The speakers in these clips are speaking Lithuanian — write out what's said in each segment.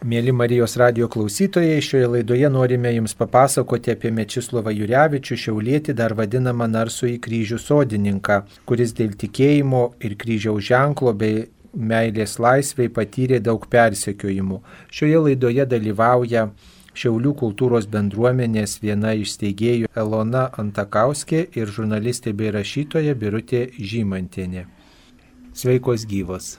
Mėly Marijos radio klausytojai, šioje laidoje norime Jums papasakoti apie Mečislovą Jurevičių Šiaulėti, dar vadinamą Narsų į kryžių sodininką, kuris dėl tikėjimo ir kryžiaus ženklo bei meilės laisvai patyrė daug persekiojimų. Šioje laidoje dalyvauja Šiaulių kultūros bendruomenės viena iš steigėjų Elona Antakauskė ir žurnalistė bei rašytoja Birutė Žymantienė. Sveikos gyvos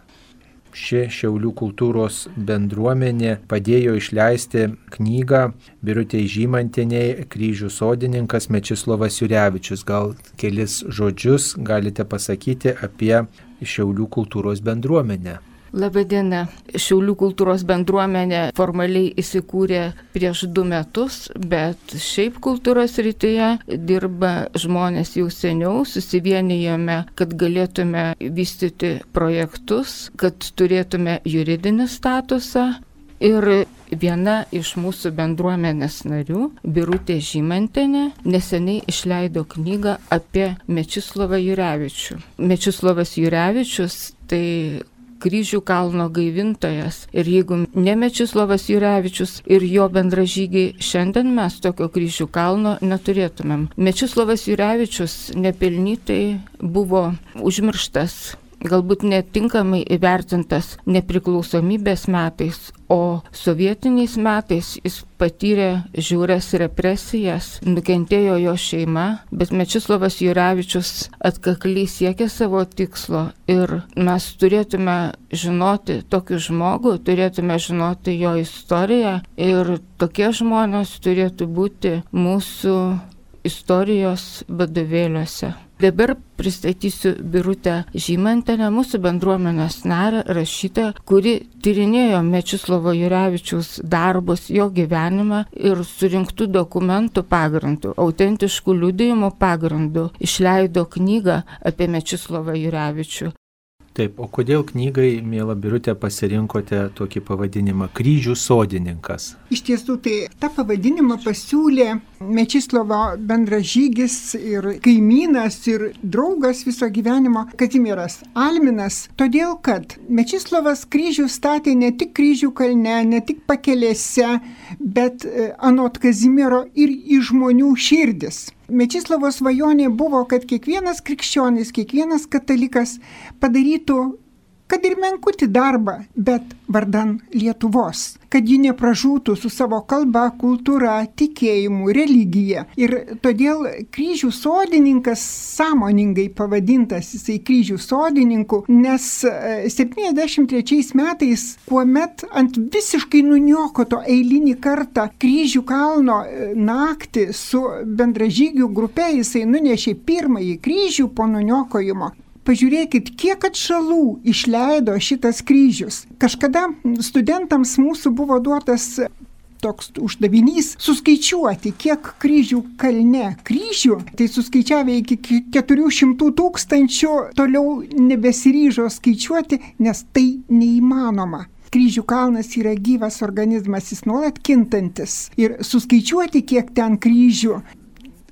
ši Šiaulių kultūros bendruomenė padėjo išleisti knygą Birutė Žymantiniai kryžių sodininkas Mečislovas Jurevičius. Gal kelis žodžius galite pasakyti apie Šiaulių kultūros bendruomenę. Labadiena. Šiaulių kultūros bendruomenė formaliai įsikūrė prieš du metus, bet šiaip kultūros rytyje dirba žmonės jau seniau, susivienijome, kad galėtume vystyti projektus, kad turėtume juridinį statusą. Ir viena iš mūsų bendruomenės narių, Birutė Žymantenė, neseniai išleido knygą apie Mečislovą Jurevičių. Mečislovas Jurevičius tai kryžių kalno gaivintojas. Ir jeigu ne Mečislovas Jurevičius ir jo bendražygiai, šiandien mes tokio kryžių kalno neturėtumėm. Mečislovas Jurevičius nepelnytai buvo užmirštas galbūt netinkamai įvertintas nepriklausomybės metais, o sovietiniais metais jis patyrė žiūrės represijas, nukentėjo jo šeima, bet Mečislavas Jurevičius atkakliai siekė savo tikslo ir mes turėtume žinoti tokį žmogų, turėtume žinoti jo istoriją ir tokie žmonės turėtų būti mūsų istorijos vadovėliuose. Dabar pristatysiu Birutę Žymantenę, mūsų bendruomenės narę, rašytą, kuri tyrinėjo Mečislovo Jurevičiaus darbus, jo gyvenimą ir surinktų dokumentų pagrindų, autentiškų liudijimų pagrindų išleido knygą apie Mečislovą Jurevičių. Taip, o kodėl knygai, mėla Birutė, pasirinkote tokį pavadinimą - kryžių sodininkas? Iš tiesų, tai tą pavadinimą pasiūlė Mečislovo bendražygis ir kaimynas ir draugas viso gyvenimo Kazimieras Alminas, todėl kad Mečislovas kryžių statė ne tik kryžių kalne, ne tik pakelėse, bet e, anot Kazimiero ir į žmonių širdis. Mečislovo svajonė buvo, kad kiekvienas krikščionis, kiekvienas katalikas padarytų kad ir menkutį darbą, bet vardan Lietuvos, kad ji nepražūtų su savo kalba, kultūra, tikėjimu, religija. Ir todėl kryžių sodininkas sąmoningai pavadintas jisai kryžių sodininku, nes 73 e, metais, kuomet ant visiškai nuniokoto eilinį kartą kryžių kalno e, naktį su bendražygių grupė jisai nunešė pirmąjį kryžių po nuniokojimo, Pažiūrėkit, kiek atšalų išleido šitas kryžius. Kažkada studentams mūsų buvo duotas toks uždavinys suskaičiuoti, kiek kryžių kalne kryžių, tai suskaičiavę iki 400 tūkstančių, toliau nebesiryžo skaičiuoti, nes tai neįmanoma. Kryžių kalnas yra gyvas organizmas, jis nuolat kintantis. Ir suskaičiuoti, kiek ten kryžių,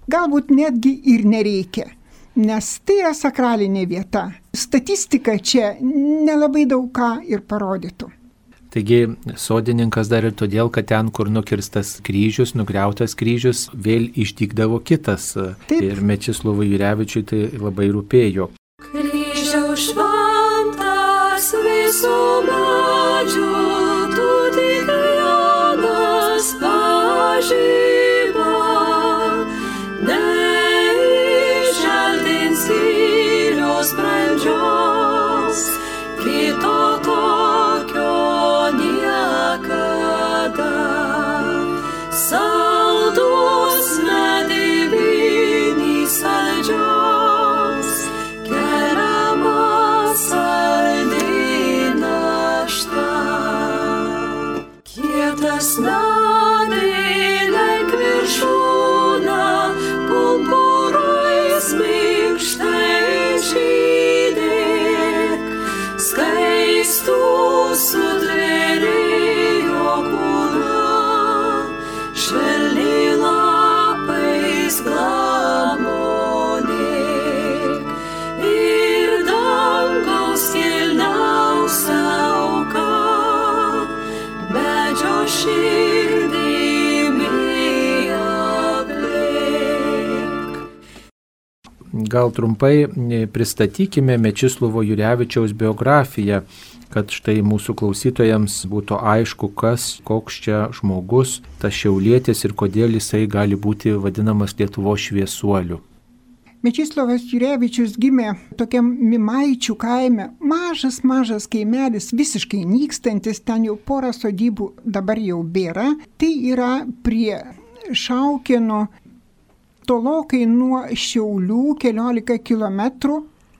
galbūt netgi ir nereikia nes tai yra sakralinė vieta. Statistika čia nelabai daug ką ir parodytų. Taigi sodininkas dar ir todėl, kad ten, kur nukirstas kryžius, nugriautas kryžius, vėl išdygdavo kitas. Taip. Ir Mečislovui Jurevičiui tai labai rūpėjo. Kryžiaus šventas visų Gal trumpai pristatykime Mečislovo Jurevičiaus biografiją, kad štai mūsų klausytojams būtų aišku, kas, koks čia žmogus, tas šiaulėtis ir kodėl jisai gali būti vadinamas Lietuvo šviesuoliu. Mečislovas Jurevičius gimė tokiam Mimaičių kaime, mažas, mažas kaimelis, visiškai nykstantis, ten jau porą sodybų dabar jau bėra. Tai yra prie Šaukino tolokai nuo Šiaulių keliolika kilometrų.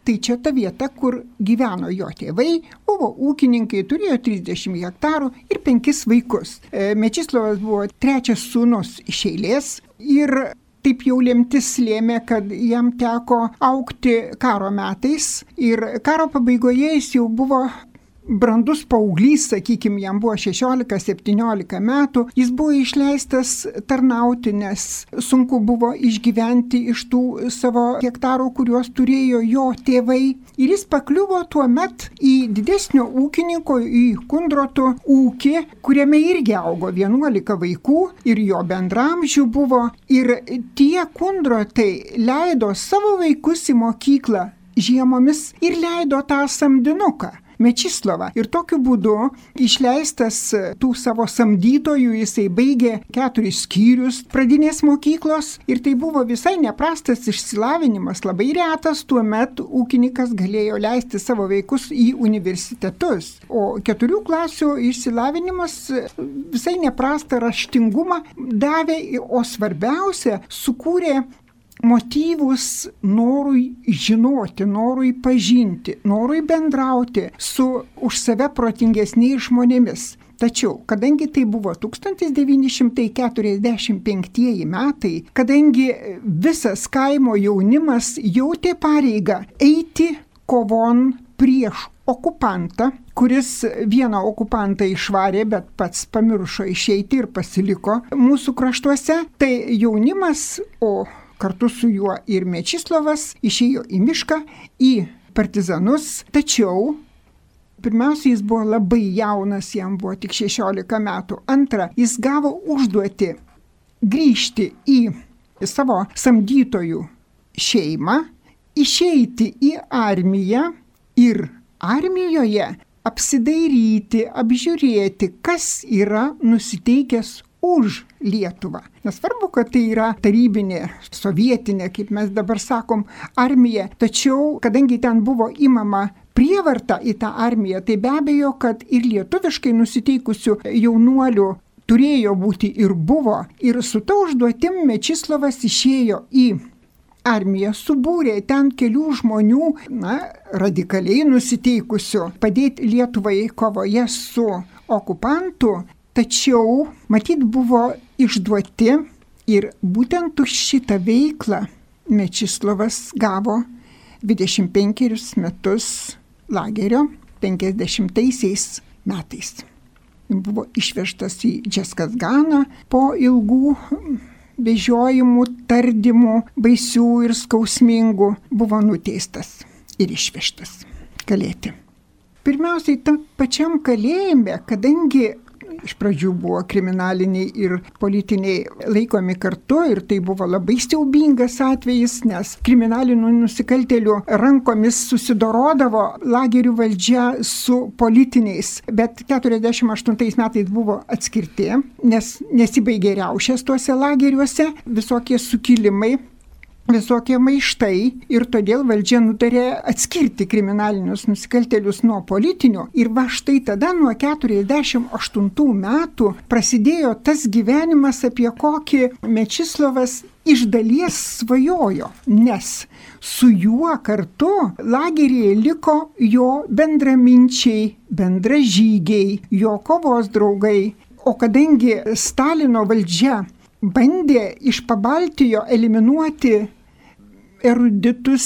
Tai čia ta vieta, kur gyveno jo tėvai, buvo ūkininkai, turėjo 30 hektarų ir penkis vaikus. E, Mečislovas buvo trečias sūnus iš eilės ir taip jau lemtis lėmė, kad jam teko aukti karo metais ir karo pabaigoje jis jau buvo brandus paauglys, sakykime, jam buvo 16-17 metų, jis buvo išleistas tarnauti, nes sunku buvo išgyventi iš tų savo hektarų, kuriuos turėjo jo tėvai. Ir jis pakliuvo tuo met į didesnio ūkininko, į kundrotų ūkį, kuriame irgi augo 11 vaikų ir jo bendramžių buvo. Ir tie kundrotai leido savo vaikus į mokyklą žiemomis ir leido tą samdinuką. Mečislovą. Ir tokiu būdu išleistas tų savo samdytojų jisai baigė keturis skyrius pradinės mokyklos ir tai buvo visai neprastas išsilavinimas, labai retas tuo metu ūkininkas galėjo leisti savo vaikus į universitetus. O keturių klasių išsilavinimas visai neprastą raštingumą davė, o svarbiausia, sukūrė motyvus norui žinoti, norui pažinti, norui bendrauti su už save protingesniais žmonėmis. Tačiau, kadangi tai buvo 1945 metai, kadangi visas kaimo jaunimas jautė pareigą eiti kovon prieš okupantą, kuris vieną okupantą išvarė, bet pats pamiršo išeiti ir pasiliko mūsų kraštuose, tai jaunimas, o kartu su juo ir Mečislovas išėjo į mišką, į partizanus, tačiau Pirmiausia, jis buvo labai jaunas, jam buvo tik 16 metų. Antra, jis gavo užduoti grįžti į savo samdytojų šeimą, išeiti į armiją ir armijoje apsidairyti, apžiūrėti, kas yra nusiteikęs už Lietuvą. Nesvarbu, kad tai yra tarybinė, sovietinė, kaip mes dabar sakom, armija, tačiau kadangi ten buvo imama prievarta į tą armiją, tai be abejo, kad ir lietuviškai nusiteikusių jaunuolių turėjo būti ir buvo. Ir su ta užduotim Mečislavas išėjo į armiją, subūrė ten kelių žmonių, na, radikaliai nusiteikusių padėti Lietuvai kovoje su okupantu Tačiau matyt buvo išduoti ir būtent už šitą veiklą Mečislovas gavo 25 metus lagerio 50 metais. Buvo išvežtas į Džeskasganą po ilgų vežiojimų, tardymų, baisių ir skausmingų, buvo nuteistas ir išvežtas kalėti. Pirmiausiai, tam pačiam kalėjime, kadangi iš pradžių buvo kriminaliniai ir politiniai laikomi kartu ir tai buvo labai siaubingas atvejis, nes kriminalinių nusikaltelių rankomis susidorodavo lagerių valdžia su politiniais, bet 48 metais buvo atskirti, nes nesibaigė riaušės tuose lageriuose, visokie sukilimai visokie maištai ir todėl valdžia nutarė atskirti kriminalinius nusikaltelius nuo politinių. Ir va štai tada nuo 48 metų prasidėjo tas gyvenimas, apie kokį Mečislovas iš dalies svajojo, nes su juo kartu lageryje liko jo bendraminčiai, bendražygiai, jo kovos draugai. O kadangi Stalino valdžia bandė iš Pabaltijo eliminuoti eruditus,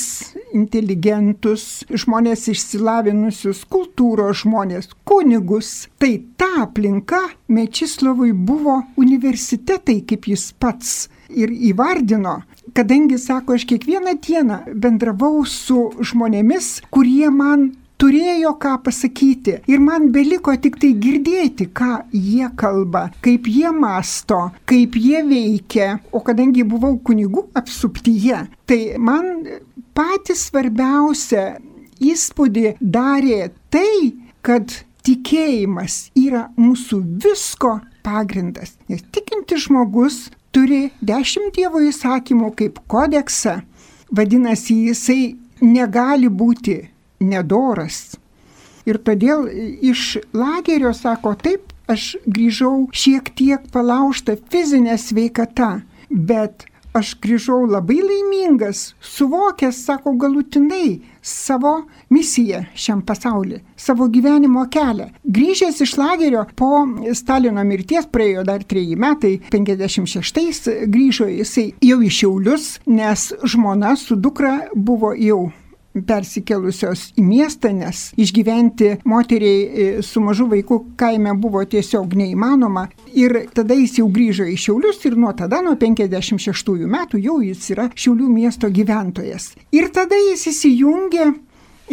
inteligentus, žmonės išsilavinusius, kultūros žmonės, kunigus. Tai ta aplinka Mečislavui buvo universitetai, kaip jis pats ir įvardino, kadangi, sako, aš kiekvieną dieną bendravau su žmonėmis, kurie man turėjo ką pasakyti. Ir man beliko tik tai girdėti, ką jie kalba, kaip jie masto, kaip jie veikia. O kadangi buvau kunigų apsuptyje, tai man patys svarbiausia įspūdį darė tai, kad tikėjimas yra mūsų visko pagrindas. Nes tikintis žmogus turi dešimt Dievo įsakymų kaip kodeksą, vadinasi, jisai negali būti nedoras. Ir todėl iš lagerio sako, taip, aš grįžau šiek tiek palaužta fizinė sveikata, bet aš grįžau labai laimingas, suvokęs, sako, galutinai savo misiją šiam pasauliu, savo gyvenimo kelią. Grįžęs iš lagerio po Stalino mirties, praėjo dar treji metai, 56 grįžo jisai jau į Šiaulius, nes žmona su dukra buvo jau persikelusios į miestą, nes išgyventi moteriai e, su mažu vaiku kaime buvo tiesiog neįmanoma. Ir tada jis jau grįžo į Šiaulius ir nuo tada, nuo 56 metų, jau jis yra Šiaulių miesto gyventojas. Ir tada jis įsijungė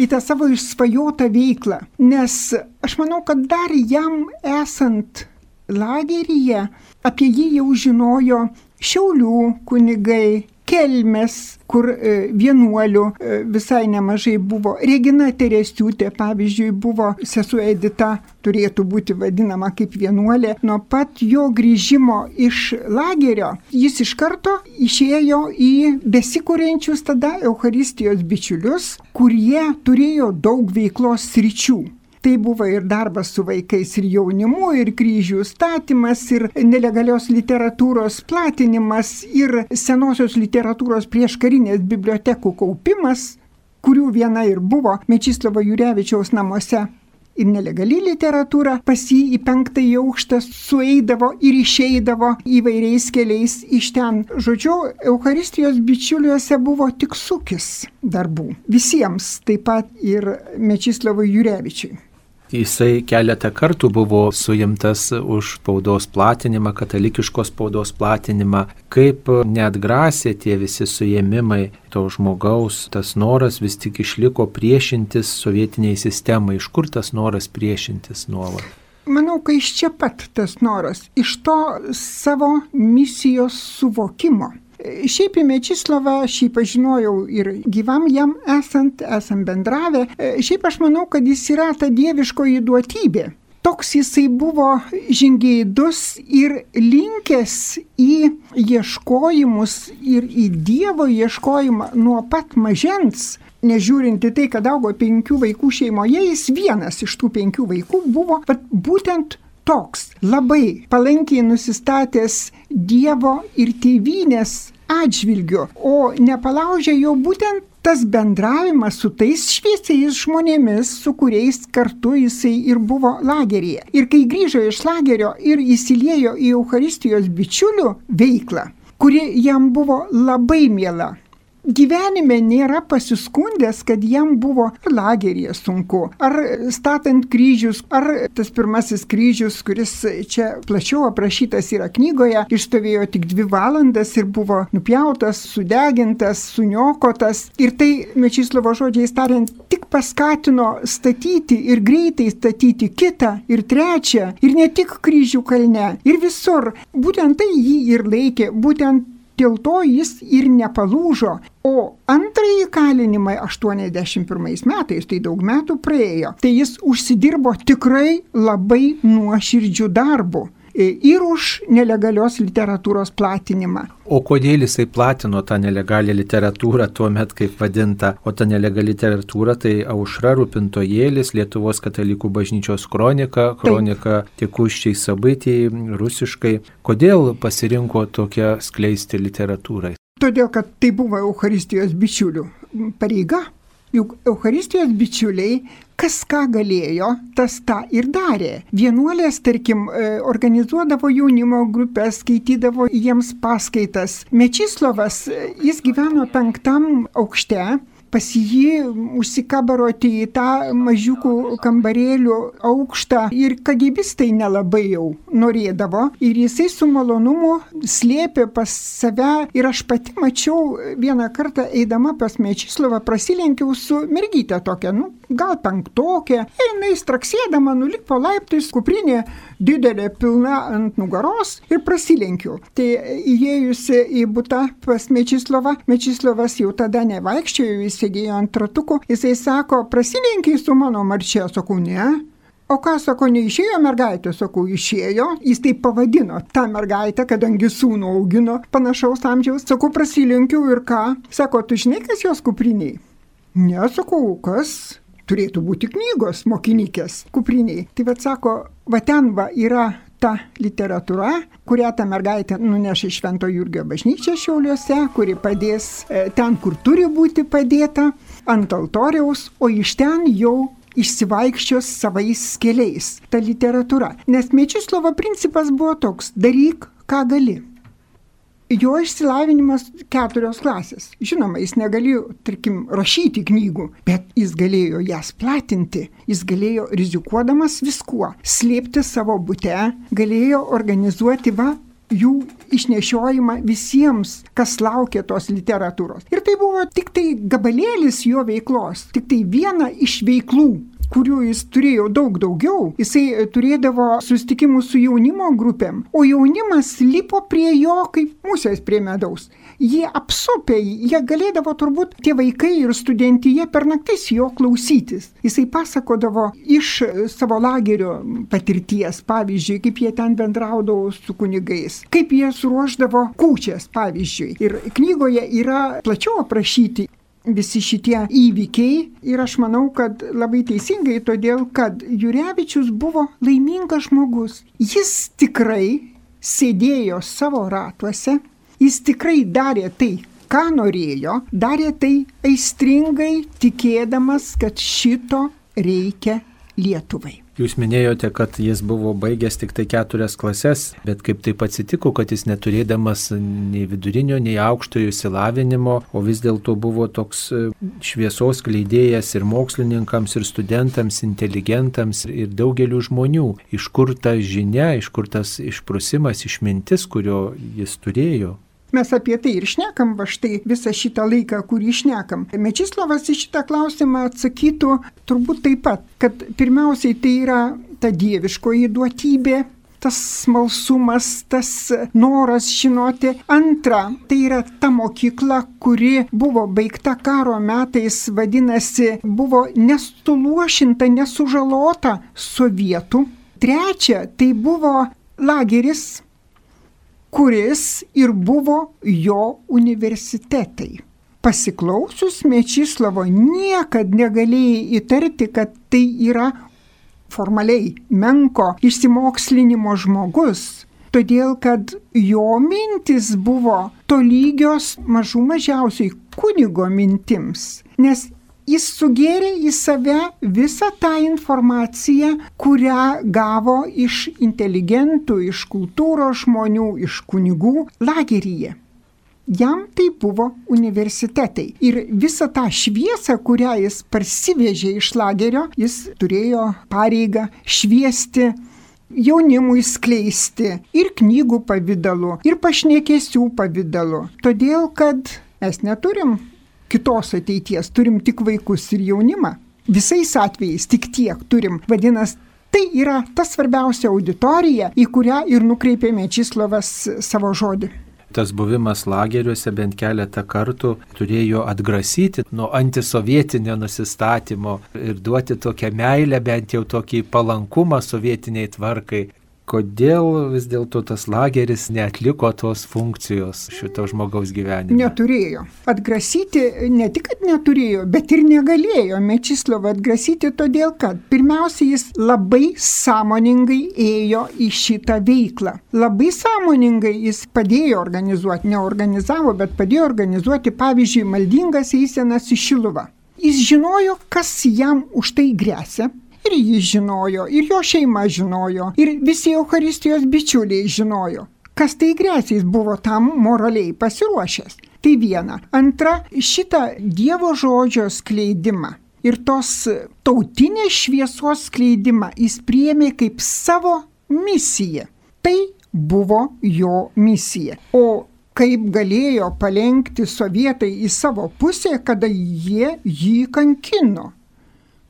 į tą savo išsvajotą veiklą, nes aš manau, kad dar jam esant lageryje apie jį jau žinojo Šiaulių kunigai, kelmes, kur e, vienuolių e, visai nemažai buvo. Regina Teresiūtė, pavyzdžiui, buvo sesuo Edita, turėtų būti vadinama kaip vienuolė. Nuo pat jo grįžimo iš lagerio jis iš karto išėjo į besikūrenčius tada Euharistijos bičiulius, kurie turėjo daug veiklos sričių. Tai buvo ir darbas su vaikais ir jaunimu, ir kryžių statymas, ir nelegalios literatūros platinimas, ir senosios literatūros prieškarinės bibliotekų kaupimas, kurių viena ir buvo Mečislavo Jurevičiaus namuose ir nelegali literatūra pas jį į penktąjį aukštą sueidavo ir išeidavo įvairiais keliais iš ten. Žodžiu, Euharistijos bičiuliuose buvo tik sukis darbų. Visiems, taip pat ir Mečislavui Jurevičiui. Jisai keletą kartų buvo suimtas už spaudos platinimą, katalikiškos spaudos platinimą. Kaip neatgrasė tie visi suėmimai to žmogaus, tas noras vis tik išliko priešintis sovietiniai sistemai. Iš kur tas noras priešintis nuolat? Manau, kad iš čia pat tas noras, iš to savo misijos suvokimo. Šiaip į Mečislavą aš jį pažinojau ir gyvam jam esant, esam bendravę. Šiaip aš manau, kad jis yra ta dieviškoji duotybė. Toks jisai buvo žingeidus ir linkęs į ieškojimus ir į Dievo ieškojimą nuo pat mažens. Nežiūrinti tai, kad augo penkių vaikų šeimoje, jis vienas iš tų penkių vaikų buvo būtent toks labai palankiai nusistatęs Dievo ir tėvynės atžvilgiu, o nepalaužė jo būtent tas bendravimas su tais šviesiais žmonėmis, su kuriais kartu jisai ir buvo lageryje. Ir kai grįžo iš lagerio ir įsiliejo į Euharistijos bičiulių veiklą, kuri jam buvo labai miela, gyvenime nėra pasiskundęs, kad jam buvo ar lageryje sunku, ar statant kryžius, ar tas pirmasis kryžius, kuris čia plačiau aprašytas yra knygoje, išstovėjo tik dvi valandas ir buvo nupjautas, sudegintas, suniokotas. Ir tai, Mečislovo žodžiais tariant, tik paskatino statyti ir greitai statyti kitą ir trečią, ir ne tik kryžių kalne, ir visur. Būtent tai jį ir laikė, būtent dėl to jis ir nepalūžo. O antrąjį kalinimą 81 metais, tai daug metų praėjo, tai jis užsidirbo tikrai labai nuoširdžių darbų ir už nelegalios literatūros platinimą. O kodėl jisai platino tą nelegalią literatūrą tuo met, kaip vadinta, o ta nelegali literatūra tai aušra rūpintojėlis, Lietuvos katalikų bažnyčios kronika, kronika tikuščiai sabaitiai, rusiškai. Kodėl pasirinko tokią skleisti literatūrą? Todėl, kad tai buvo Euharistijos bičiulių pareiga. Juk Euharistijos bičiuliai, kas ką galėjo, tas tą ir darė. Vienuolės, tarkim, e, organizuodavo jaunimo grupės, skaitydavo jiems paskaitas. Mečislovas, e, jis gyveno penktam aukšte, pas jį užsikabaroti į tą mažiukų kambarėlių aukštą. Ir kagybistai nelabai jau norėdavo. Ir jisai su malonumu slėpė pas save. Ir aš pati mačiau vieną kartą eidama pas Mečislovą prasilenkiau su mergytė tokia, nu, gal penktokė, ir jinai straksėdama nulipo laiptais, kuprinė didelė pilna ant nugaros ir prasilenkiu. Tai įėjusi į butą pas Mečislovą, Mečislovas jau tada nevaikščiojo, jis sėdėjo ant ratuko, jisai sako, prasilenkiai su mano marčia, sakau, ne. O ką sako, neišėjo mergaitė, sakau, išėjo, jis taip pavadino tą mergaitę, kadangi sūnų augino panašaus amžiaus, sakau, prasilenkiu ir ką, sako, tu žinai, kas jos kupriniai? Nesakau, kas turėtų būti knygos mokinykės kupriniai. Tai vad sako, va ten va yra ta literatūra, kurią ta mergaitė nuneš į Švento Jurgio bažnyčią Šiauliuose, kuri padės e, ten, kur turi būti padėta, ant altoriaus, o iš ten jau išsivaikščios savais keliais, ta literatūra. Nes Mečislovo principas buvo toks - daryk, ką gali. Jo išsilavinimas keturios klasės. Žinoma, jis negalėjo, tarkim, rašyti knygų, bet jis galėjo jas platinti, jis galėjo rizikuodamas viskuo, slėpti savo būte, galėjo organizuoti va jų išnešiojimą visiems, kas laukia tos literatūros. Ir tai buvo tik tai gabalėlis jo veiklos, tik tai viena iš veiklų kurių jis turėjo daug daugiau. Jisai turėdavo susitikimų su jaunimo grupėm, o jaunimas lipo prie jo kaip musės prie medaus jie apsupę, jie galėdavo turbūt tie vaikai ir studentija per naktis jo klausytis. Jisai pasakodavo iš savo lagerio patirties, pavyzdžiui, kaip jie ten bendraudavo su kunigais, kaip jie suruoždavo kūčias, pavyzdžiui. Ir knygoje yra plačiau aprašyti visi šitie įvykiai ir aš manau, kad labai teisingai, todėl kad Jurevičius buvo laimingas žmogus. Jis tikrai sėdėjo savo ratuose, Jis tikrai darė tai, ką norėjo, darė tai aistringai, tikėdamas, kad šito reikia Lietuvai. Jūs minėjote, kad jis buvo baigęs tik tai keturias klases, bet kaip taip atsitiko, kad jis neturėdamas nei vidurinio, nei aukštojo įsilavinimo, o vis dėlto buvo toks e, šviesos kleidėjas ir mokslininkams, ir studentams, inteligentams, ir daugeliu žmonių. Iš kur ta žinia, iš kur tas išprusimas, išmintis, kurio jis turėjo? Mes apie tai ir šnekam, va štai visą šitą laiką, kurį šnekam. Mečislavas į šitą klausimą atsakytų turbūt taip pat, kad pirmiausiai tai yra ta dieviškoji duotybė, tas smalsumas, tas noras žinoti. Antra, tai yra ta mokykla, kuri buvo baigta karo metais, vadinasi, buvo nestuluošinta, nesužalota sovietų. Trečia, tai buvo lageris kuris ir buvo jo universitetai. Pasiklausus Mečislovo niekad negalėjai įtarti, kad tai yra formaliai menko išsimokslinimo žmogus, todėl kad jo mintis buvo tolygios mažų mažiausiai kunigo mintims, nes jis sugėrė į save visą tą informaciją, kurią gavo iš inteligentų, iš kultūros žmonių, iš kunigų lageryje. Jam tai buvo universitetai. Ir visą tą šviesą, kurią jis parsivežė iš lagerio, jis turėjo pareigą šviesti jaunimui skleisti ir knygų pavydalu, ir pašnekėsių pavydalu. Todėl, kad mes neturim kitos ateities, turim tik vaikus ir jaunimą. Visais atvejais tik tiek turim. Vadinasi, tai yra ta svarbiausia auditorija, į kurią ir nukreipė Mečislavas savo žodį tas buvimas lageriuose bent keletą kartų turėjo atgrasyti nuo antisovietinio nusistatymo ir duoti tokią meilę, bent jau tokį palankumą sovietiniai tvarkai kodėl vis dėlto tas lageris netliko tos funkcijos šito žmogaus gyvenime? Neturėjo. Atgrasyti ne tik, kad neturėjo, bet ir negalėjo Mečislovą atgrasyti, todėl kad pirmiausia jis labai sąmoningai ėjo į šitą veiklą. Labai sąmoningai jis padėjo organizuoti, neorganizavo, bet padėjo organizuoti, pavyzdžiui, maldingas eisenas į Šiluvą. Jis žinojo, kas jam už tai grėsia, Ir jis žinojo, ir jo šeima žinojo, ir visi Euharistijos bičiuliai žinojo. Kas tai grėsia, jis buvo tam moraliai pasiruošęs. Tai viena. Antra, šitą Dievo žodžio skleidimą ir tos tautinės šviesos skleidimą jis priėmė kaip savo misiją. Tai buvo jo misija. O kaip galėjo palengti sovietai į savo pusę, kada jie jį kankino.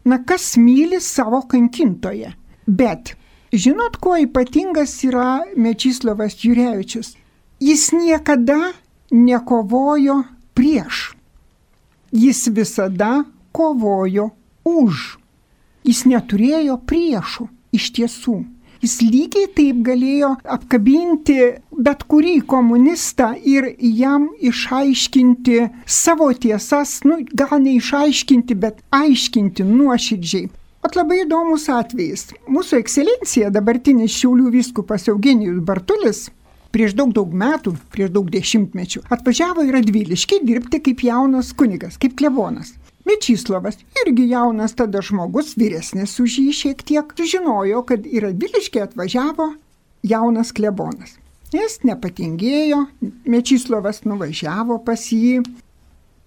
Na kas myli savo kankintoje? Bet žinot, kuo ypatingas yra Mečislavas Jurevičius? Jis niekada nekovojo prieš. Jis visada kovojo už. Jis neturėjo priešų iš tiesų. Jis lygiai taip galėjo apkabinti bet kurį komunistą ir jam išaiškinti savo tiesas, nu, gal ne išaiškinti, bet aiškinti nuoširdžiai. At labai įdomus atvejis. Mūsų ekscelencija, dabartinis Šiaulių vyskupas Eugenijus Bartulis, prieš daug daug metų, prieš daug dešimtmečių, atvažiavo į Radviliškį dirbti kaip jaunas kunigas, kaip klebonas. Mečyslavas, irgi jaunas tada žmogus, vyresnis už jį šiek tiek, sužinojo, kad į Radviliškį atvažiavo jaunas klebonas. Jis nepatingėjo, Mečyslavas nuvažiavo pas jį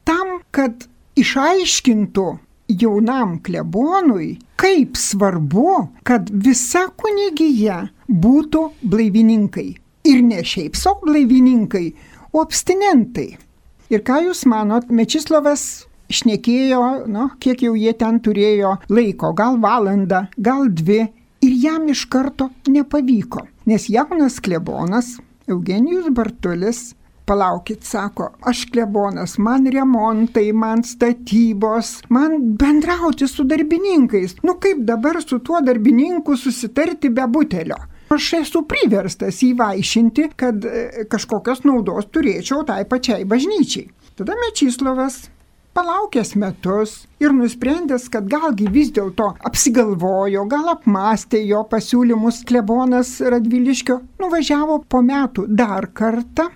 tam, kad išaiškintų jaunam klebonui, kaip svarbu, kad visa kunigija būtų blaivininkai. Ir ne šiaip savo blaivininkai, o abstinentai. Ir ką jūs manot, Mečislavas šnekėjo, nu, kiek jau jie ten turėjo laiko, gal valandą, gal dvi, ir jam iš karto nepavyko, nes jaunas klebonas Eugenijus Bartulis Palaukit, sako, aš klebonas, man remontai, man statybos, man bendrauti su darbininkais. Nu kaip dabar su tuo darbininku susitarti be butelio? Aš esu priverstas įvaišinti, kad e, kažkokios naudos turėčiau tai pačiai bažnyčiai. Tada Mečislovas palaukęs metus ir nusprendęs, kad galgi vis dėlto apsigalvojo, gal apmastė jo pasiūlymus klebonas Radviliškio, nuvažiavo po metų dar kartą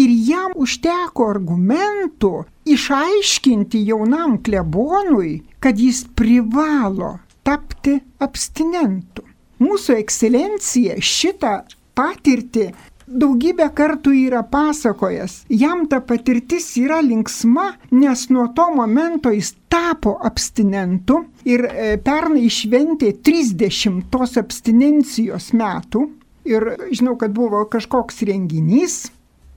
ir jam užteko argumentų išaiškinti jaunam klebonui, kad jis privalo tapti abstinentu. Mūsų ekscelencija šitą patirtį daugybę kartų yra pasakojęs. Jam ta patirtis yra linksma, nes nuo to momento jis tapo abstinentu ir e, pernai šventė 30 tos abstinencijos metų. Ir žinau, kad buvo kažkoks renginys,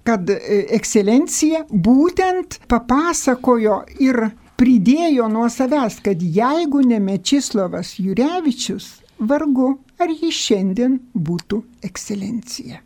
kad e, ekscelencija būtent papasakojo ir pridėjo nuo savęs, kad jeigu ne Mečislovas Jurevičius, vargu ar jis šiandien būtų ekscelencija.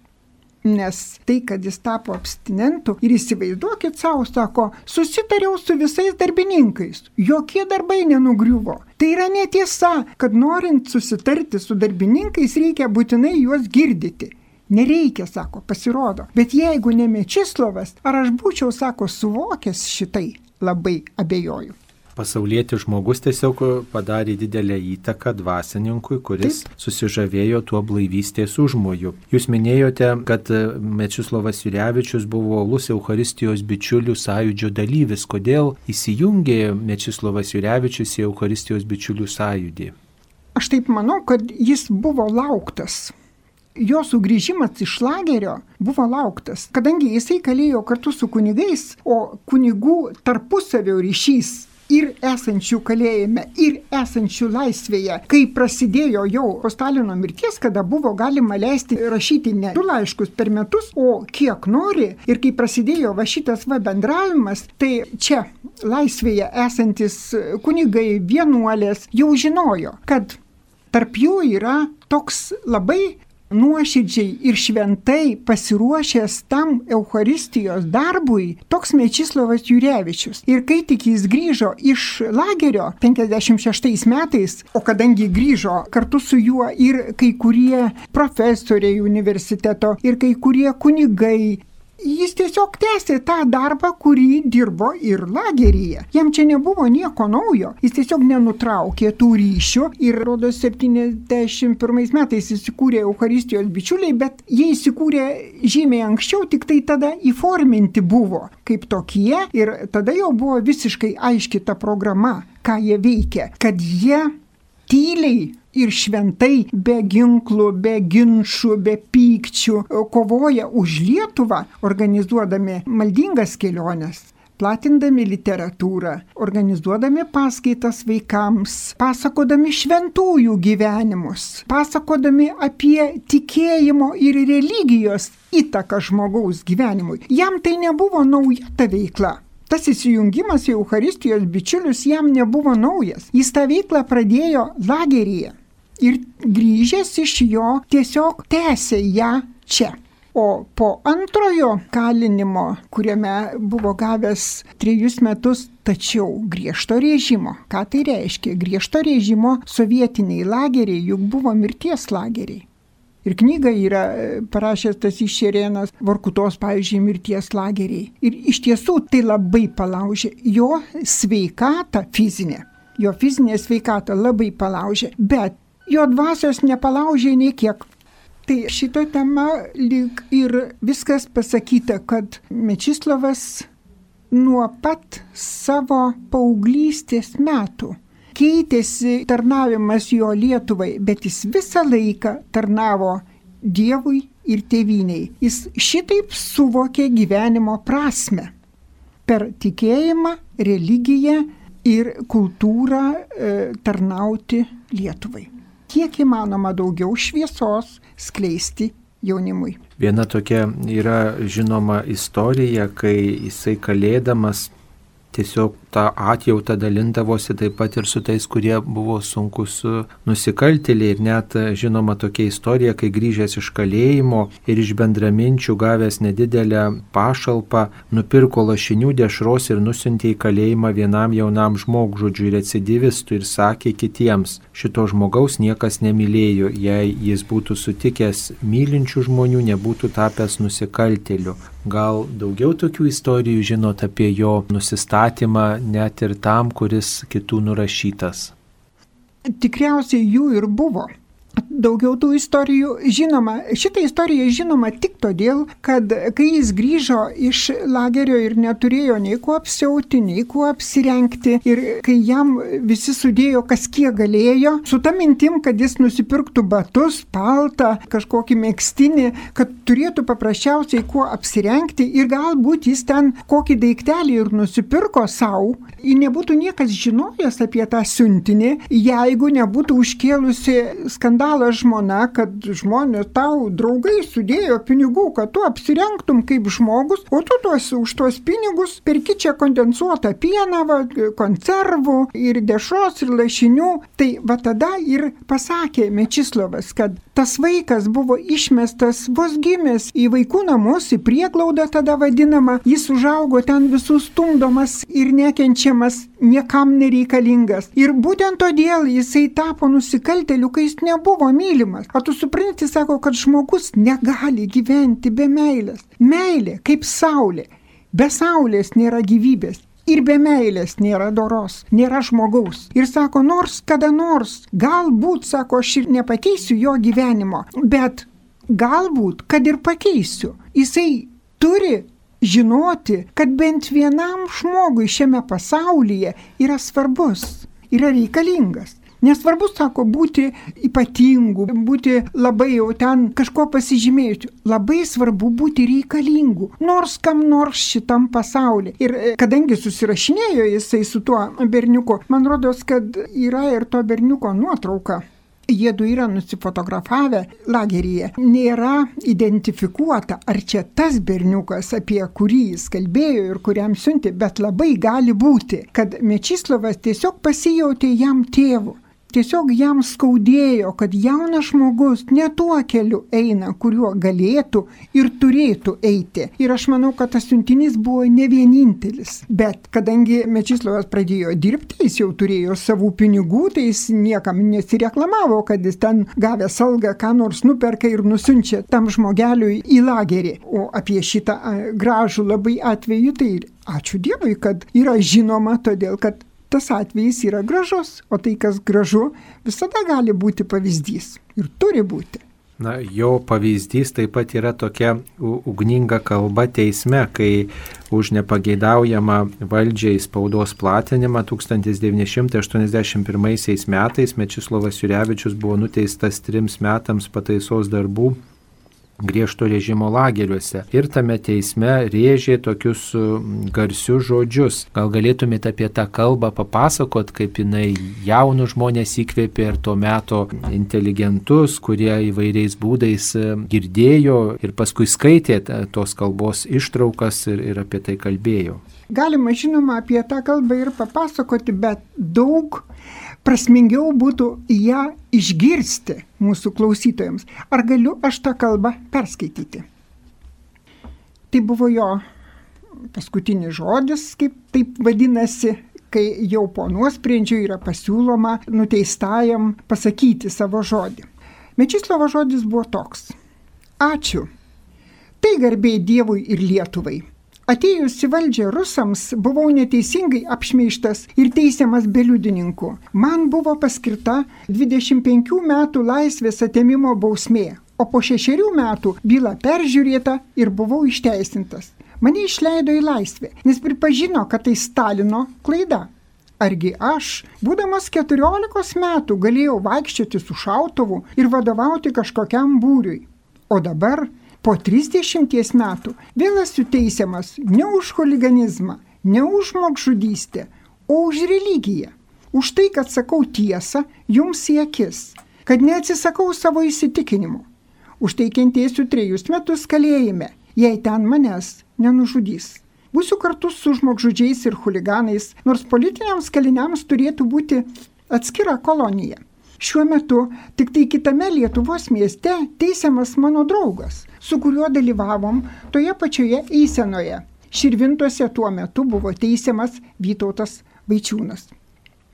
Nes tai, kad jis tapo abstinentu ir įsivaizduokit savo, sako, susitariau su visais darbininkais, jokie darbai nenugriuvo. Tai yra netiesa, kad norint susitarti su darbininkais reikia būtinai juos girdyti. Nereikia, sako, pasirodo. Bet jeigu ne Mečislovas, ar aš būčiau, sako, suvokęs šitai, labai abejoju pasaulietis žmogus tiesiog padarė didelę įtaką dvasininkui, kuris Taip. susižavėjo tuo blaivystės užmoju. Jūs minėjote, kad Mečislovas Jurevičius buvo Lus Euharistijos bičiulių sąjūdžio dalyvis. Kodėl įsijungė Mečislovas Jurevičius į Euharistijos bičiulių sąjūdį? Aš taip manau, kad jis buvo lauktas jo sugrįžimas iš lagerio buvo lauktas, kadangi jisai kalėjo kartu su kunigais, o kunigų tarpusavio ryšys ir esančių kalėjime, ir esančių laisvėje, kai prasidėjo jau po Stalino mirties, kada buvo galima leisti rašyti ne du laiškus per metus, o kiek nori, ir kai prasidėjo va šitas va bendravimas, tai čia laisvėje esantis kunigai, vienuolės jau žinojo, kad tarp jų yra toks labai nuoširdžiai ir šventai pasiruošęs tam Euharistijos darbui, toks Mečislavas Jurevičius. Ir kai tik jis grįžo iš lagerio 56 metais, o kadangi grįžo kartu su juo ir kai kurie profesoriai universiteto, ir kai kurie kunigai, Jis tiesiog tęsė tą darbą, kurį dirbo ir lageryje. Jam čia nebuvo nieko naujo. Jis tiesiog nenutraukė tų ryšių ir, rodo, 71 metais įsikūrė Euharistijos bičiuliai, bet jie įsikūrė žymiai anksčiau, tik tai tada įforminti buvo kaip tokie ir tada jau buvo visiškai aiški ta programa, ką jie veikia, kad jie tyliai ir šventai, be ginklų, be ginčių, be pykčių, kovoja už Lietuvą, organizuodami maldingas keliones platindami literatūrą, organizuodami paskaitas vaikams, pasakodami šventųjų gyvenimus, pasakodami apie tikėjimo ir religijos įtaką žmogaus gyvenimui. Jam tai nebuvo nauja ta veikla. Tas įsijungimas į Euharistijos bičiulius jam nebuvo naujas. Jis tą veiklą pradėjo lageryje ir grįžęs iš jo tiesiog tęsė ją čia. O po antrojo kalinimo, kuriame buvo gavęs trejus metus, tačiau griežto režimo, ką tai reiškia? Griežto režimo sovietiniai lageriai juk buvo mirties lageriai. Ir knyga yra e, parašęs tas išėrėnas Vorkutos, pavyzdžiui, mirties lageriai. Ir iš tiesų tai labai palaužė jo sveikatą fizinę. Jo fizinė sveikata labai palaužė, bet jo dvasios nepalaužė nei kiek. Tai šito tema lyg ir viskas pasakyta, kad Mečislavas nuo pat savo paauglystės metų keitėsi tarnavimas jo Lietuvai, bet jis visą laiką tarnavo Dievui ir tėviniai. Jis šitaip suvokė gyvenimo prasme. Per tikėjimą, religiją ir kultūrą e, tarnauti Lietuvai kiek įmanoma daugiau šviesos skleisti jaunimui. Viena tokia yra žinoma istorija, kai jisai kalėdamas tiesiog tą atjautą dalindavosi taip pat ir su tais, kurie buvo sunkus nusikaltėliai. Ir net žinoma tokia istorija, kai grįžęs iš kalėjimo ir iš bendraminčių gavęs nedidelę pašalpą, nupirko lašinių dešros ir nusintė į kalėjimą vienam jaunam žmogžudžiui recidivistui ir sakė kitiems, šito žmogaus niekas nemylėjo, jei jis būtų sutikęs mylinčių žmonių, nebūtų tapęs nusikaltėliu. Gal daugiau tokių istorijų žinot apie jo nusistatymą net ir tam, kuris kitų nurašytas? Tikriausiai jų ir buvo daugiau tų istorijų žinoma. Šitą istoriją žinoma tik todėl, kad kai jis grįžo iš lagerio ir neturėjo nei kuo apsiauti, nei kuo apsirengti ir kai jam visi sudėjo, kas kiek galėjo, su ta mintim, kad jis nusipirktų batus, paltą, kažkokį mėgstinį, kad turėtų paprasčiausiai kuo apsirengti ir galbūt jis ten kokį daiktelį ir nusipirko savo, nebūtų niekas žinojęs apie tą siuntinį, jeigu nebūtų užkėlusi skandalą tavo žmona, kad žmonės tau draugai sudėjo pinigų, kad tu apsirengtum kaip žmogus, o tu tuos, už tuos pinigus perki čia kondensuotą pieną, va, konservų ir dešros ir lašinių. Tai va tada ir pasakė Mečislovas, kad tas vaikas buvo išmestas vos gimęs į vaikų namus, į prieglaudą tada vadinamą, jis užaugo ten visus stumdomas ir nekenčiamas, niekam nereikalingas. Ir būtent todėl jisai tapo nusikalteliu, kai jis nebuvo mylimas. O tu supranti, sako, kad žmogus negali gyventi be meilės. Meilė kaip saulė. Be saulės nėra gyvybės. Ir be meilės nėra doros, nėra žmogaus. Ir sako, nors kada nors, galbūt, sako, aš ir nepakeisiu jo gyvenimo, bet galbūt, kad ir pakeisiu. Jisai turi žinoti, kad bent vienam žmogui šiame pasaulyje yra svarbus, yra reikalingas. Nesvarbu, sako, būti ypatingu, būti labai jau ten kažko pasižymėjusiu. Labai svarbu būti reikalingu, nors kam nors šitam pasaulyje. Ir e, kadangi susirašinėjo jisai su tuo berniuku, man rodos, kad yra ir to berniuko nuotrauka jiedu yra nusifotografavę lageryje, nėra identifikuota, ar čia tas berniukas, apie kurį jis kalbėjo ir kuriam siunti, bet labai gali būti, kad Mečislavas tiesiog pasijautė jam tėvu. Tiesiog jam skaudėjo, kad jaunas žmogus ne tuo keliu eina, kuriuo galėtų ir turėtų eiti. Ir aš manau, kad tas siuntinys buvo ne vienintelis. Bet kadangi Mečislavas pradėjo dirbti, jis jau turėjo savų pinigų, tai jis niekam nesireklamavo, kad jis ten gavęs algą, ką nors nuperka ir nusiunčia tam žmogeliui į lagerį. O apie šitą gražų labai atveju tai ačiū Dievui, kad yra žinoma, todėl kad tas atvejis yra gražus, o tai, kas gražu, visada gali būti pavyzdys ir turi būti. Na, jo pavyzdys taip pat yra tokia ugninga kalba teisme, kai už nepageidaujamą valdžiai spaudos platinimą 1981 metais Mečislovas Jurevičius buvo nuteistas trims metams pataisos darbų griežto režimo lageriuose. Ir tame teisme rėžė tokius garsius žodžius. Gal galėtumėte apie tą kalbą papasakot, kaip jinai jaunų žmonės įkvėpė ir tuo metu inteligentus, kurie įvairiais būdais girdėjo ir paskui skaitė tos kalbos ištraukas ir, ir apie tai kalbėjo. Galima žinoma apie tą kalbą ir papasakoti, bet daug prasmingiau būtų ją išgirsti mūsų klausytojams. Ar galiu aš tą kalbą perskaityti? Tai buvo jo paskutinis žodis, kaip taip vadinasi, kai jau po nuosprendžio yra pasiūloma nuteistajam pasakyti savo žodį. Mečislovo žodis buvo toks. Ačiū. Tai garbė Dievui ir Lietuvai. Atėjus į valdžią rusams buvau neteisingai apšmeištas ir teisiamas be liudininkų. Man buvo paskirta 25 metų laisvės atėmimo bausmė, o po šešerių metų byla peržiūrėta ir buvau išteisintas. Mane išleido į laisvę, nes pripažino, kad tai Stalino klaida. Argi aš, būdamas 14 metų, galėjau vaikščioti su šautuvu ir vadovauti kažkokiam būriui. O dabar po 30 metų vėl esu teisiamas ne už huliganizmą, ne už žmogžudystę, o už religiją. Už tai, kad sakau tiesą jums į akis, kad neatsisakau savo įsitikinimų. Už tai kentėsiu trejus metus kalėjime, jei ten manęs nenužudys. Būsiu kartu su žmogžudžiais ir huliganais, nors politiniams kaliniams turėtų būti atskira kolonija. Šiuo metu tik tai kitame Lietuvos mieste teisiamas mano draugas, su kuriuo dalyvavom toje pačioje eisenoje. Širvintuose tuo metu buvo teisiamas Vytautas Vaičiūnas.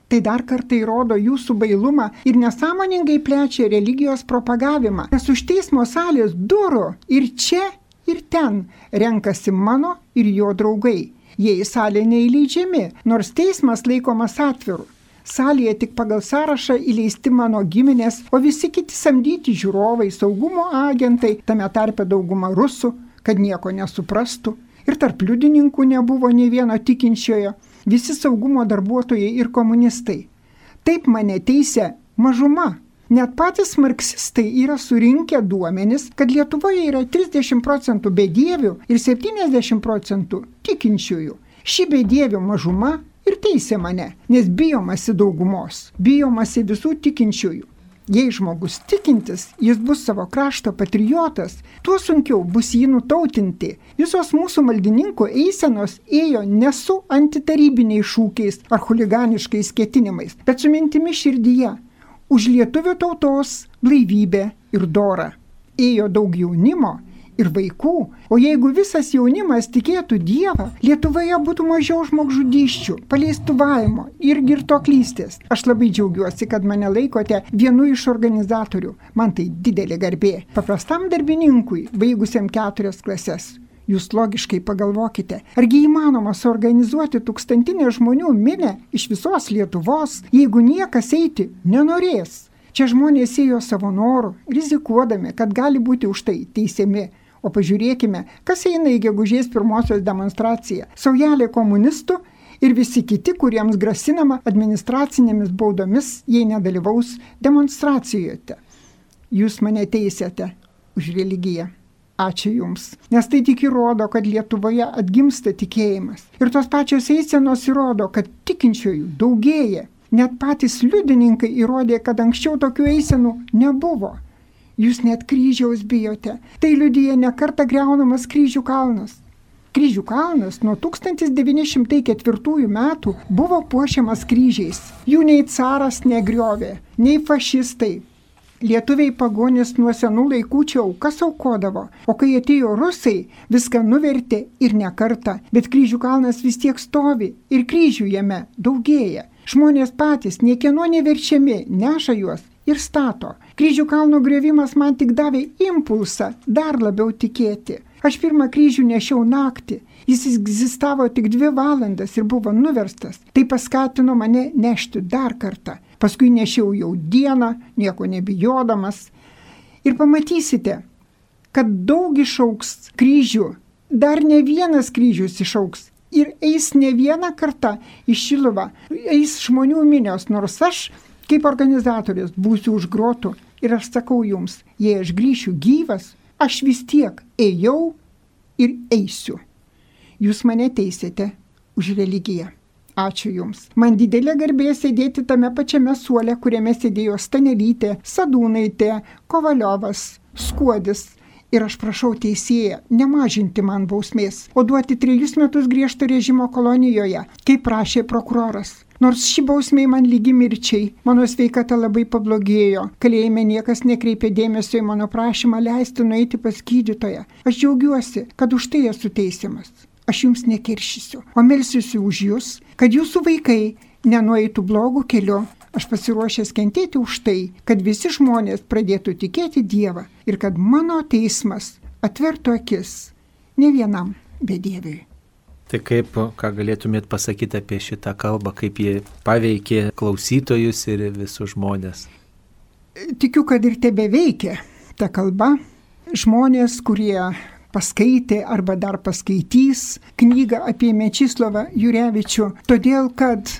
Tai dar kartą įrodo jūsų bailumą ir nesąmoningai plečia religijos propagavimą, nes už teismo salės durų ir čia, ir ten renkasi mano ir jo draugai. Jie į salę neįleidžiami, nors teismas laikomas atviru. Salėje tik pagal sąrašą įleisti mano giminės, o visi kiti samdyti žiūrovai, saugumo agentai, tame tarpe dauguma rusų, kad nieko nesuprastų. Ir tarp liudininkų nebuvo nei vieno tikinčiojo, visi saugumo darbuotojai ir komunistai. Taip mane teisė mažuma. Net patys marksistai yra surinkę duomenis, kad Lietuvoje yra 30 procentų bedievių ir 70 procentų tikinčiųjų. Ši bedievių mažuma ir teisė mane, nes bijomasi daugumos, bijomasi visų tikinčiųjų. Jei žmogus tikintis, jis bus savo krašto patriotas, tuo sunkiau bus jį nutautinti. Visos mūsų maldininkų eisenos ėjo ne su antitarybiniais šūkiais ar huliganiškais ketinimais, bet su mintimi širdyje - už lietuvių tautos blaivybę ir dorą. Ėjo daug jaunimo ir vaikų, o jeigu visas jaunimas tikėtų Dievą, Lietuvoje būtų mažiau žmogžudyščių, paleistuvavimo ir girtoklystės. Aš labai džiaugiuosi, kad mane laikote vienu iš organizatorių. Man tai didelė garbė. Paprastam darbininkui, baigusiam keturias klases. Jūs logiškai pagalvokite, argi įmanoma suorganizuoti tūkstantinę žmonių minę iš visos Lietuvos, jeigu niekas eiti nenorės. Čia žmonės ėjo savo norų, rizikuodami, kad gali būti už tai teisiami. O pažiūrėkime, kas eina į gegužės pirmosios demonstraciją. Saujelė komunistų ir visi kiti, kuriems grasinama administracinėmis baudomis, jei nedalyvaus demonstracijoje. Jūs mane teisėte už religiją. Ačiū Jums. Nes tai tik įrodo, kad Lietuvoje atgimsta tikėjimas. Ir tos pačios eisenos įrodo, kad tikinčiųjų daugėja. Net patys liudininkai įrodė, kad anksčiau tokių eisenų nebuvo. Jūs net kryžiaus bijote. Tai liudyja nekarta greunamas kryžių kalnas. Kryžių kalnas nuo 1904 metų buvo puošiamas kryžiais. Jų nei caras negriovė, nei fašistai. Lietuviai pagonys nuo senų laikų čia aukas aukodavo, o kai atėjo rusai, viską nuvertė ir ne kartą, bet kryžių kalnas vis tiek stovi ir kryžių jame daugėja. Žmonės patys niekieno neverčiami neša juos ir stato. Kryžių kalno grėvimas man tik davė impulsą dar labiau tikėti. Aš pirmą kryžių nešiau naktį. Jis egzistavo tik dvi valandas ir buvo nuverstas. Tai paskatino mane nešti dar kartą. Paskui nešiau jau dieną, nieko nebijodamas. Ir pamatysite, kad daug išauks kryžių. Dar ne vienas kryžius išauks. Ir eis ne vieną kartą į Šiluvą. Eis žmonių minios, nors aš kaip organizatorius būsiu už grotų ir aš sakau jums, jei aš grįšiu gyvas, Aš vis tiek ėjau ir eisiu. Jūs mane teisėte už religiją. Ačiū Jums. Man didelė garbė sėdėti tame pačiame suole, kuriame sėdėjo Stanelytė, Sadūnaitė, Kovaliovas, Skuodis. Ir aš prašau teisėją nemažinti man bausmės, o duoti trejus metus griežto režimo kolonijoje, kaip prašė prokuroras. Nors ši bausmė man lygi mirčiai, mano sveikata labai pablogėjo, kalėjime niekas nekreipė dėmesio į mano prašymą leisti nueiti pas gydytoją. Aš džiaugiuosi, kad už tai esu teisiamas. Aš jums nekeršysiu, o melsiuosi už jūs, kad jūsų vaikai nenueitų blogų keliu. Aš pasiruošęs kentėti už tai, kad visi žmonės pradėtų tikėti Dievą ir kad mano teismas atvertų akis ne vienam bedieviui. Tai kaip, ką galėtumėt pasakyti apie šitą kalbą, kaip ji paveikė klausytojus ir visus žmonės? Tikiu, kad ir tebe veikia ta kalba. Žmonės, kurie paskaitė arba dar paskaitys knygą apie Mečislovą Jurevičių, todėl kad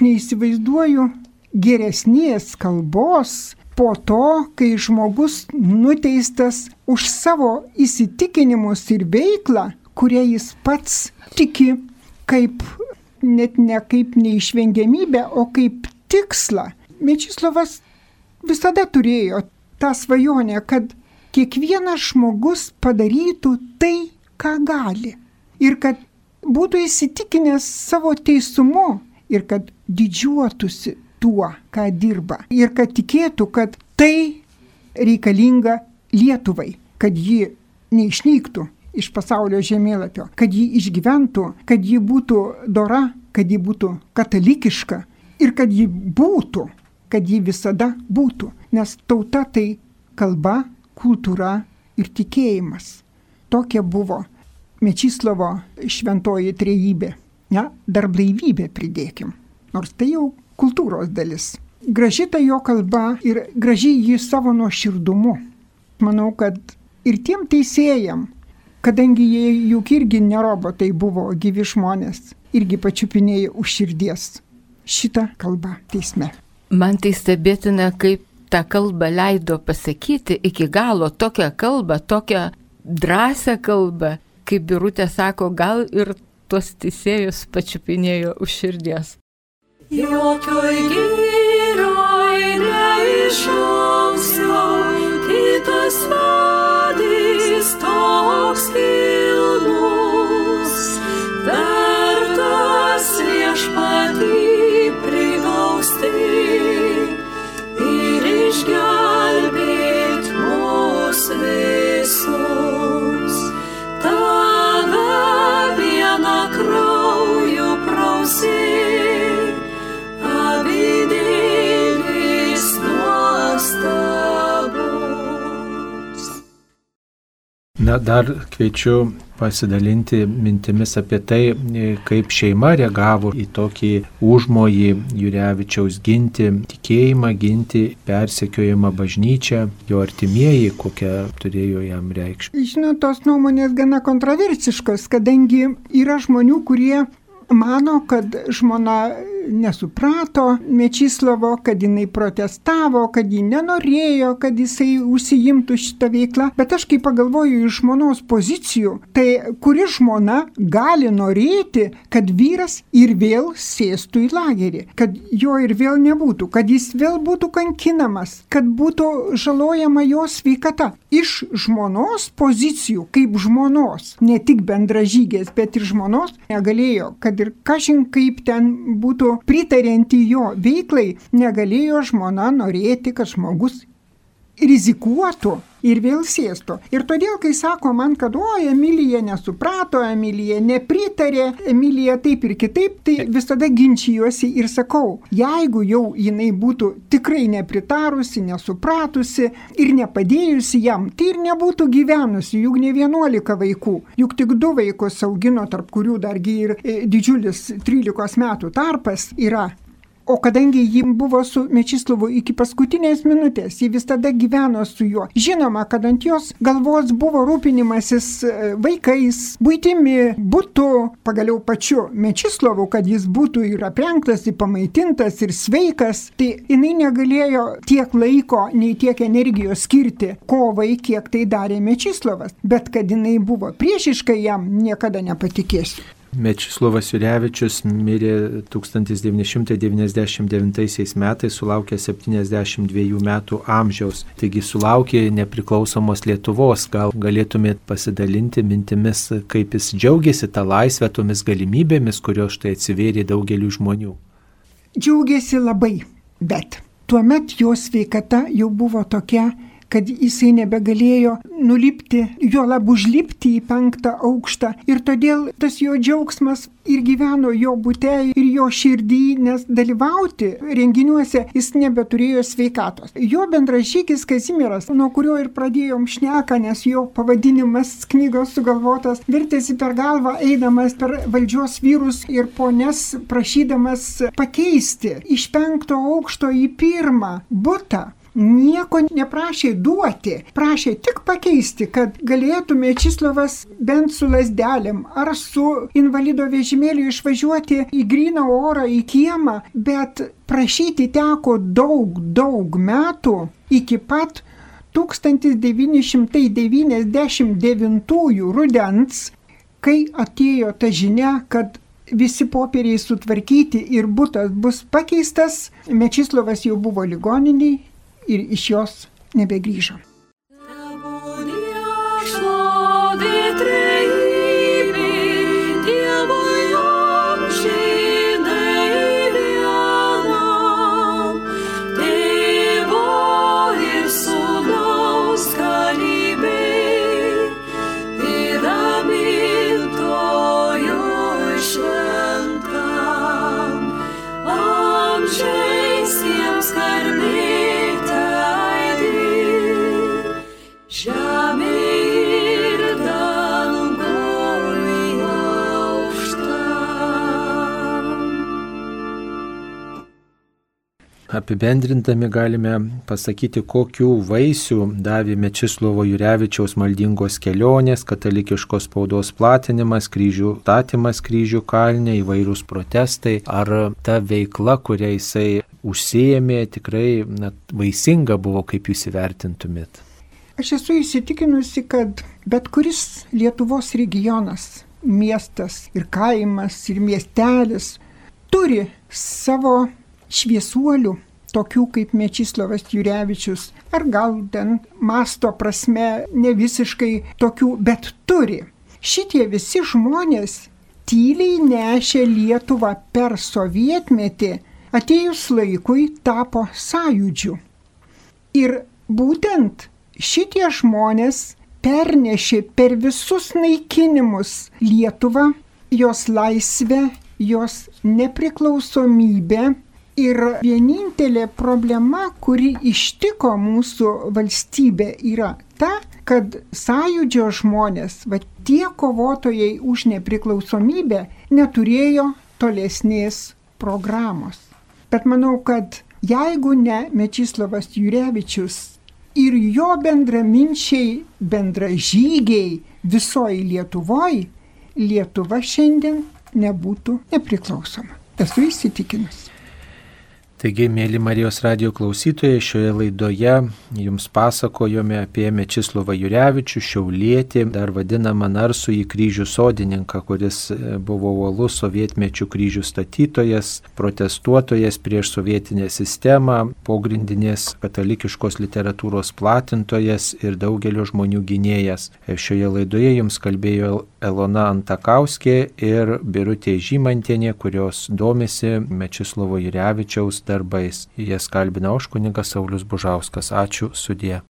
neįsivaizduoju geresnės kalbos po to, kai žmogus nuteistas už savo įsitikinimus ir veiklą, kurie jis pats tiki kaip net ne kaip neišvengiamybę, o kaip tikslą. Mečislovas visada turėjo tą svajonę, kad kiekvienas žmogus padarytų tai, ką gali. Ir kad būtų įsitikinęs savo teisumu ir kad didžiuotųsi tuo, ką dirba. Ir kad tikėtų, kad tai reikalinga Lietuvai, kad ji neišnyktų iš pasaulio žemėlapio, kad ji išgyventų, kad ji būtų dora, kad ji būtų katalikiška ir kad ji būtų, kad ji visada būtų. Nes tauta tai kalba, kultūra ir tikėjimas. Tokia buvo Mečislovo šventoji trejybė. Ne, dar blaivybė pridėkim. Nors tai jau kultūros dalis. Graži ta jo kalba ir graži jį savo nuoširdumu. Manau, kad ir tiem teisėjam, kadangi jie juk irgi ne robotai buvo gyvi žmonės, irgi pačiupinėjo už širdies šitą kalbą teisme. Man tai stebėtina, kaip tą kalbą leido pasakyti iki galo tokią kalbą, tokią drąsią kalbą, kaip Birutė sako, gal ir tuos teisėjus pačiupinėjo už širdies. Jokioj gyroj neišauksiu, kitas vadys toks kilnus, Na, dar kviečiu pasidalinti mintimis apie tai, e, kaip šeima reagavo į tokį užmojį Jurevičiaus ginti tikėjimą, ginti persekiojimą bažnyčią, jo artimieji, kokią turėjo jam reikšmę. Žinot, tos nuomonės gana kontroversiškos, kadangi yra žmonių, kurie mano, kad žmona nesuprato Mečislovo, kad jinai protestavo, kad ji nenorėjo, kad jisai užsijimtų šitą veiklą. Bet aš kai pagalvoju iš žmonos pozicijų, tai kuri žmona gali norėti, kad vyras ir vėl sėstų į lagerį, kad jo ir vėl nebūtų, kad jis vėl būtų kankinamas, kad būtų žalojama jo sveikata. Iš žmonos pozicijų, kaip žmonos, ne tik bendražygės, bet ir žmonos, negalėjo, kad ir kažin kaip ten būtų pritarianti jo veiklai, negalėjo žmona norėti, kad žmogus rizikuotų ir vėl sėstų. Ir todėl, kai sako man, kad o, Emilija nesuprato, Emilija nepritarė, Emilija taip ir kitaip, tai visada ginčijuosi ir sakau, jeigu jau jinai būtų tikrai nepritarusi, nesupratusi ir nepadėjusi jam, tai ir nebūtų gyvenusi, juk ne 11 vaikų, juk tik du vaikus augino, tarp kurių dargi ir e, didžiulis 13 metų tarpas yra. O kadangi ji buvo su Mečislovu iki paskutinės minutės, ji vis tada gyveno su juo. Žinoma, kad ant jos galvos buvo rūpinimasis e, vaikais, būtimi, būtų, pagaliau pačiu Mečislovu, kad jis būtų ir aprengtas, ir pamaitintas, ir sveikas. Tai jinai negalėjo tiek laiko, nei tiek energijos skirti kovai, kiek tai darė Mečislovas. Bet kad jinai buvo priešiška jam, niekada nepatikėsiu. Mečislovas Jurevičius mirė 1999 metais, sulaukė 72 metų amžiaus, taigi sulaukė nepriklausomos Lietuvos. Gal galėtumėt pasidalinti mintimis, kaip jis džiaugiasi tą laisvę, tomis galimybėmis, kurios štai atsivėrė daugeliu žmonių. Džiaugiasi labai, bet tuomet jo sveikata jau buvo tokia, kad jisai nebegalėjo nulipti, jo lab užlipti į penktą aukštą. Ir todėl tas jo džiaugsmas ir gyveno jo būte ir jo širdį, nes dalyvauti renginiuose jis nebeturėjo sveikatos. Jo bendražykis Kazimieras, nuo kurio ir pradėjom šneką, nes jo pavadinimas knygos sugalvotas, vertėsi per galvą eidamas per valdžios vyrus ir ponės prašydamas pakeisti iš penkto aukšto į pirmą būtą nieko neprašė duoti, prašė tik pakeisti, kad galėtų Mečislovas bent su lasdelėm ar su invalido vežimėliu išvažiuoti į gryną orą, į kiemą, bet prašyti teko daug, daug metų iki pat 1999 rudens, kai atėjo ta žinia, kad visi popieriai sutvarkyti ir būtas bus pakeistas, Mečislovas jau buvo ligoniniai, ir iš jos nebegrįžo. Apibendrindami galime pasakyti, kokių vaisių davė Mečislovo Jurevičiaus maldingos kelionės, katalikiškos spaudos platinimas, kryžių statymas kryžių kalnė, įvairūs protestai, ar ta veikla, kurią jisai užsijėmė, tikrai na, vaisinga buvo, kaip jūs įvertintumėt. Aš esu įsitikinusi, kad bet kuris Lietuvos regionas, miestas ir kaimas ir miestelis turi savo šviesuolių, tokių kaip Mečislavas Jurevičius, ar gal ten masto prasme ne visiškai tokių, bet turi. Šitie visi žmonės tyliai nešė Lietuvą per sovietmetį, atėjus laikui tapo sąjūdžiu. Ir būtent šitie žmonės pernešė per visus naikinimus Lietuvą, jos laisvę, jos nepriklausomybę. Ir vienintelė problema, kuri ištiko mūsų valstybę, yra ta, kad sąjūdžio žmonės, va tie kovotojai už nepriklausomybę, neturėjo tolesnės programos. Bet manau, kad jeigu ne Mečislavas Jurevičius ir jo bendraminčiai, bendražygiai visoji Lietuvoje, Lietuva šiandien nebūtų nepriklausoma. Esu įsitikinus. Taigi, mėly Marijos radio klausytojai, šioje laidoje jums pasakojome apie Mečislovą Jurevičių, Šiaulietį, dar vadinamą Narsų į kryžių sodininką, kuris e, buvo uolus sovietmečių kryžių statytojas, protestuotojas prieš sovietinę sistemą, pogrindinės katalikiškos literatūros platintojas ir daugelio žmonių gynėjas. E, Šioje laidoje jums kalbėjo Elona Antakauskė ir Birutė Žymantienė, kurios domisi Mečislovo Jurevičiaus darbais. Jas kalbina už kunigas Saulis Bužauskas. Ačiū sudie.